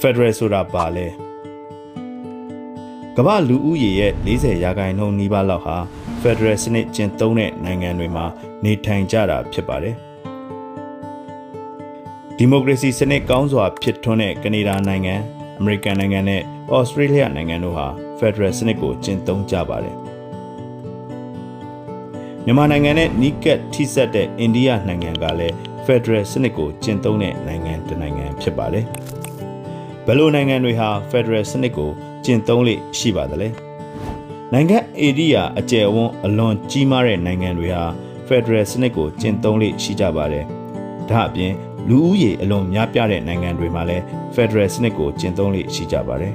Federal ဆိုတာပါလဲကမ္ဘာလူဦးရေရဲ့40ရာခိုင်နှုန်းနီးပါးလောက်ဟာ Federal စနစ်ကျင့်သုံးတဲ့နိုင်ငံတွေမှာနေထိုင်ကြတာဖြစ်ပါတယ်ဒီမိုကရေစီစနစ်ကောင်းစွာဖြစ်ထွန်းတဲ့ကနေဒါနိုင်ငံအမေရိကန်နိုင်ငံနဲ့ဩစတြေးလျနိုင်ငံတို့ဟာ Federal စနစ်ကိုကျင့်သုံးကြပါတယ်မြန်မာနိုင်ငံနဲ့နီးကပ်ထိစပ်တဲ့အိန္ဒိယနိုင်ငံကလည်း Federal စနစ်ကိုကျင့်သုံးတဲ့နိုင်ငံတစ်နိုင်ငံဖြစ်ပါတယ်။ ဘယ်လိုနိုင်ငံတွေဟာ Federal စနစ်ကိုကျင့်သုံးလေရှိပါသလဲ။နိုင်ငံဧရိယာအကျယ်ဝန်းအလွန်ကြီးမားတဲ့နိုင်ငံတွေဟာ Federal စနစ်ကိုကျင့်သုံးလေရှိကြပါတယ်။ဒါအပြင်လူဦးရေအလွန်များပြားတဲ့နိုင်ငံတွေမှာလည်း Federal စနစ်ကိုကျင့်သုံးလေရှိကြပါတယ်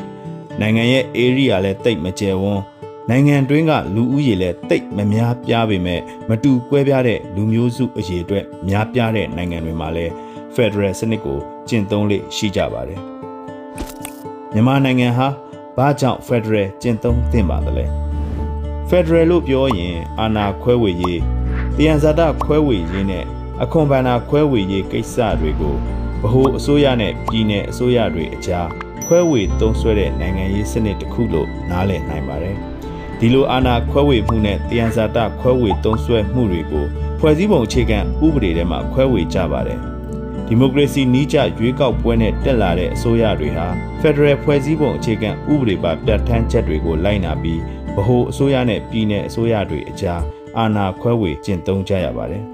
။နိုင်ငံရဲ့ area လည်းတိတ်မကျယ်ဝန်းနိုင်ငံတွင်းကလူဦးရေလည်းတိတ်မများပြားပေမဲ့မတူကွဲပြားတဲ့လူမျိုးစုအရေးအတွက်များပြားတဲ့နိုင်ငံတွေမှာလည်း Federal စနစ်ကို ကျင့်သုံးလေရှိကြပါတယ်။မြန်မာနိုင်ငံဟာဘာကြောင့် Federal ကျင့်သုံးသင့်ပါသလဲ။ Federal လို့ပြောရင်အာဏာခွဲဝေရေးတယံဇာတခွဲဝေရေးနဲ့အခွန်ဘဏ္ဍာခွဲဝေရေးကိစ္စတွေကိုဗဟိုအစိုးရနဲ့ပြည်내အစိုးရတွေအကြားခွဲဝေသုံးစွဲတဲ့နိုင်ငံရေးစနစ်တစ်ခုလို့နားလည်နိုင်ပါတယ်။ဒီလိုအာဏာခွဲဝေမှုနဲ့တယံဇာတခွဲဝေသုံးစွဲမှုတွေကိုဖွဲ့စည်းပုံအခြေခံဥပဒေထဲမှာခွဲဝေကြပါတယ် ဒီမိုကရေစီနီးကျရွေးကောက်ပွဲနဲ့တက်လာတဲ့အစိုးရတွေဟာဖက်ဒရယ်ဖွဲ့စည်းပုံအခြေခံဥပဒေပါပြဋ္ဌာန်းချက်တွေကိုလိုက်နာပြီးဗဟိုအစိုးရနဲ့ပြည်내အစိုးရတွေအကြားအာဏာခွဲဝေကျင့်သုံးကြရပါတယ်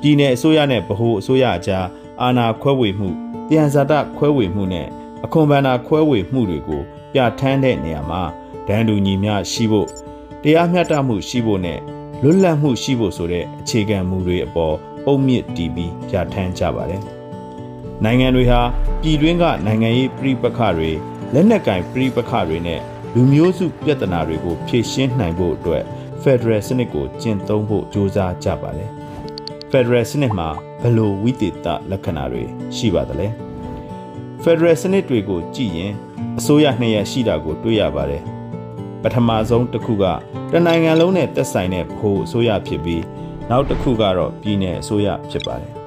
ပြည်내အစိုးရနဲ့ဗဟိုအစိုးရအကြားအာဏာခွဲဝေမှုတယံဇာတခွဲဝေမှုနဲ့အခွန်ဘဏ္ဍာခွဲဝေမှုတွေကိုပြဋ္ဌာန်းတဲ့နေရာမှာဒန်းတူညီမျှရှိဖို့တရားမျှတမှုရှိဖို့နဲ့လွတ်လပ်မှုရှိဖို့ဆိုတဲ့အခြေခံမူတွေအပေါ်အုံမြင့်တည်ပြီးပြဋ္ဌာန်းကြပါတယ်။ နိုင်ငံတွေဟာပြည်တွင်းကနိုင်ငံရေးပြည်ပခတွေလက်နက်ကင်ပြည်ပခတွေနဲ့လူမျိုးစုပြဿနာတွေကိုဖြေရှင်းနိုင်ဖို့အတွက် Federal စနစ်ကိုကျင့်သုံးဖို့ကြိုးစားကြပါတယ်။ Federal စနစ်မှာဘယ်လိုဝိသေသလက္ခဏာတွေရှိပါသလဲ။ Federal စနစ်တွေကိုကြည့်ရင်အစိုးရနှစ်ရပ်ရှိတာကိုတွေ့ရပါတယ်။ပထမဆုံးတစ်ခုကတနိုင်ငံလုံးနဲ့သက်ဆိုင်တဲ့ဗဟိုအစိုးရဖြစ်ပြီးနောက်တစ်ခုကတော့ပြည်내အစိုးရဖြစ်ပါတယ်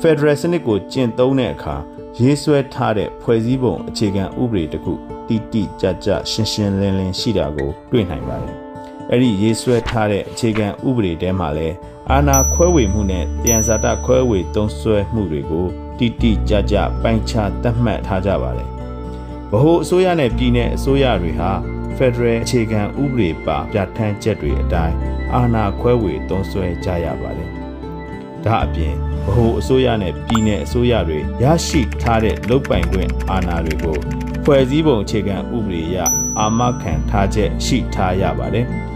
ဖက်ဒရယ်စနစ်ကိုကျင့်သုံးတဲ့အခါရေးဆွဲထားတဲ့ဖွဲ့စည်းပုံအခြေခံဥပဒေတစ်ခုတိတိကျကျရှင်းရှင်းလင်းလင်းရှိတာကိုတွေ့နိုင်ပါတယ်။အဲ့ဒီရေးဆွဲထားတဲ့အခြေခံဥပဒေထဲမှာလည်းအာဏာခွဲဝေမှုနဲ့တယံဇာတခွဲဝေသုံးစွဲမှုတွေကိုတိတိကျကျပိုင်းခြားသတ်မှတ်ထားကြပါတယ်ဗဟိုအစိုးရနဲ့ပြည်내အစိုးရတွေဟာ Federal အခြေခံဥပဒေပါပြဋ္ဌာန်းချက်တွေအတိုင်းအာဏာခွဲဝေသုံးစွဲကြရပါတယ်။ ဒါအပြင်ဗဟိုအစိုးရနဲ့ပြည်내အစိုးရတွေရရှိထားတဲ့လုပ်ပိုင်ခွင့်အာဏာတွေကိုဖွဲ့စည်းပုံအခြေခံဥပဒေအရအာမခံထားချက်ရှိထားရပါတယ်။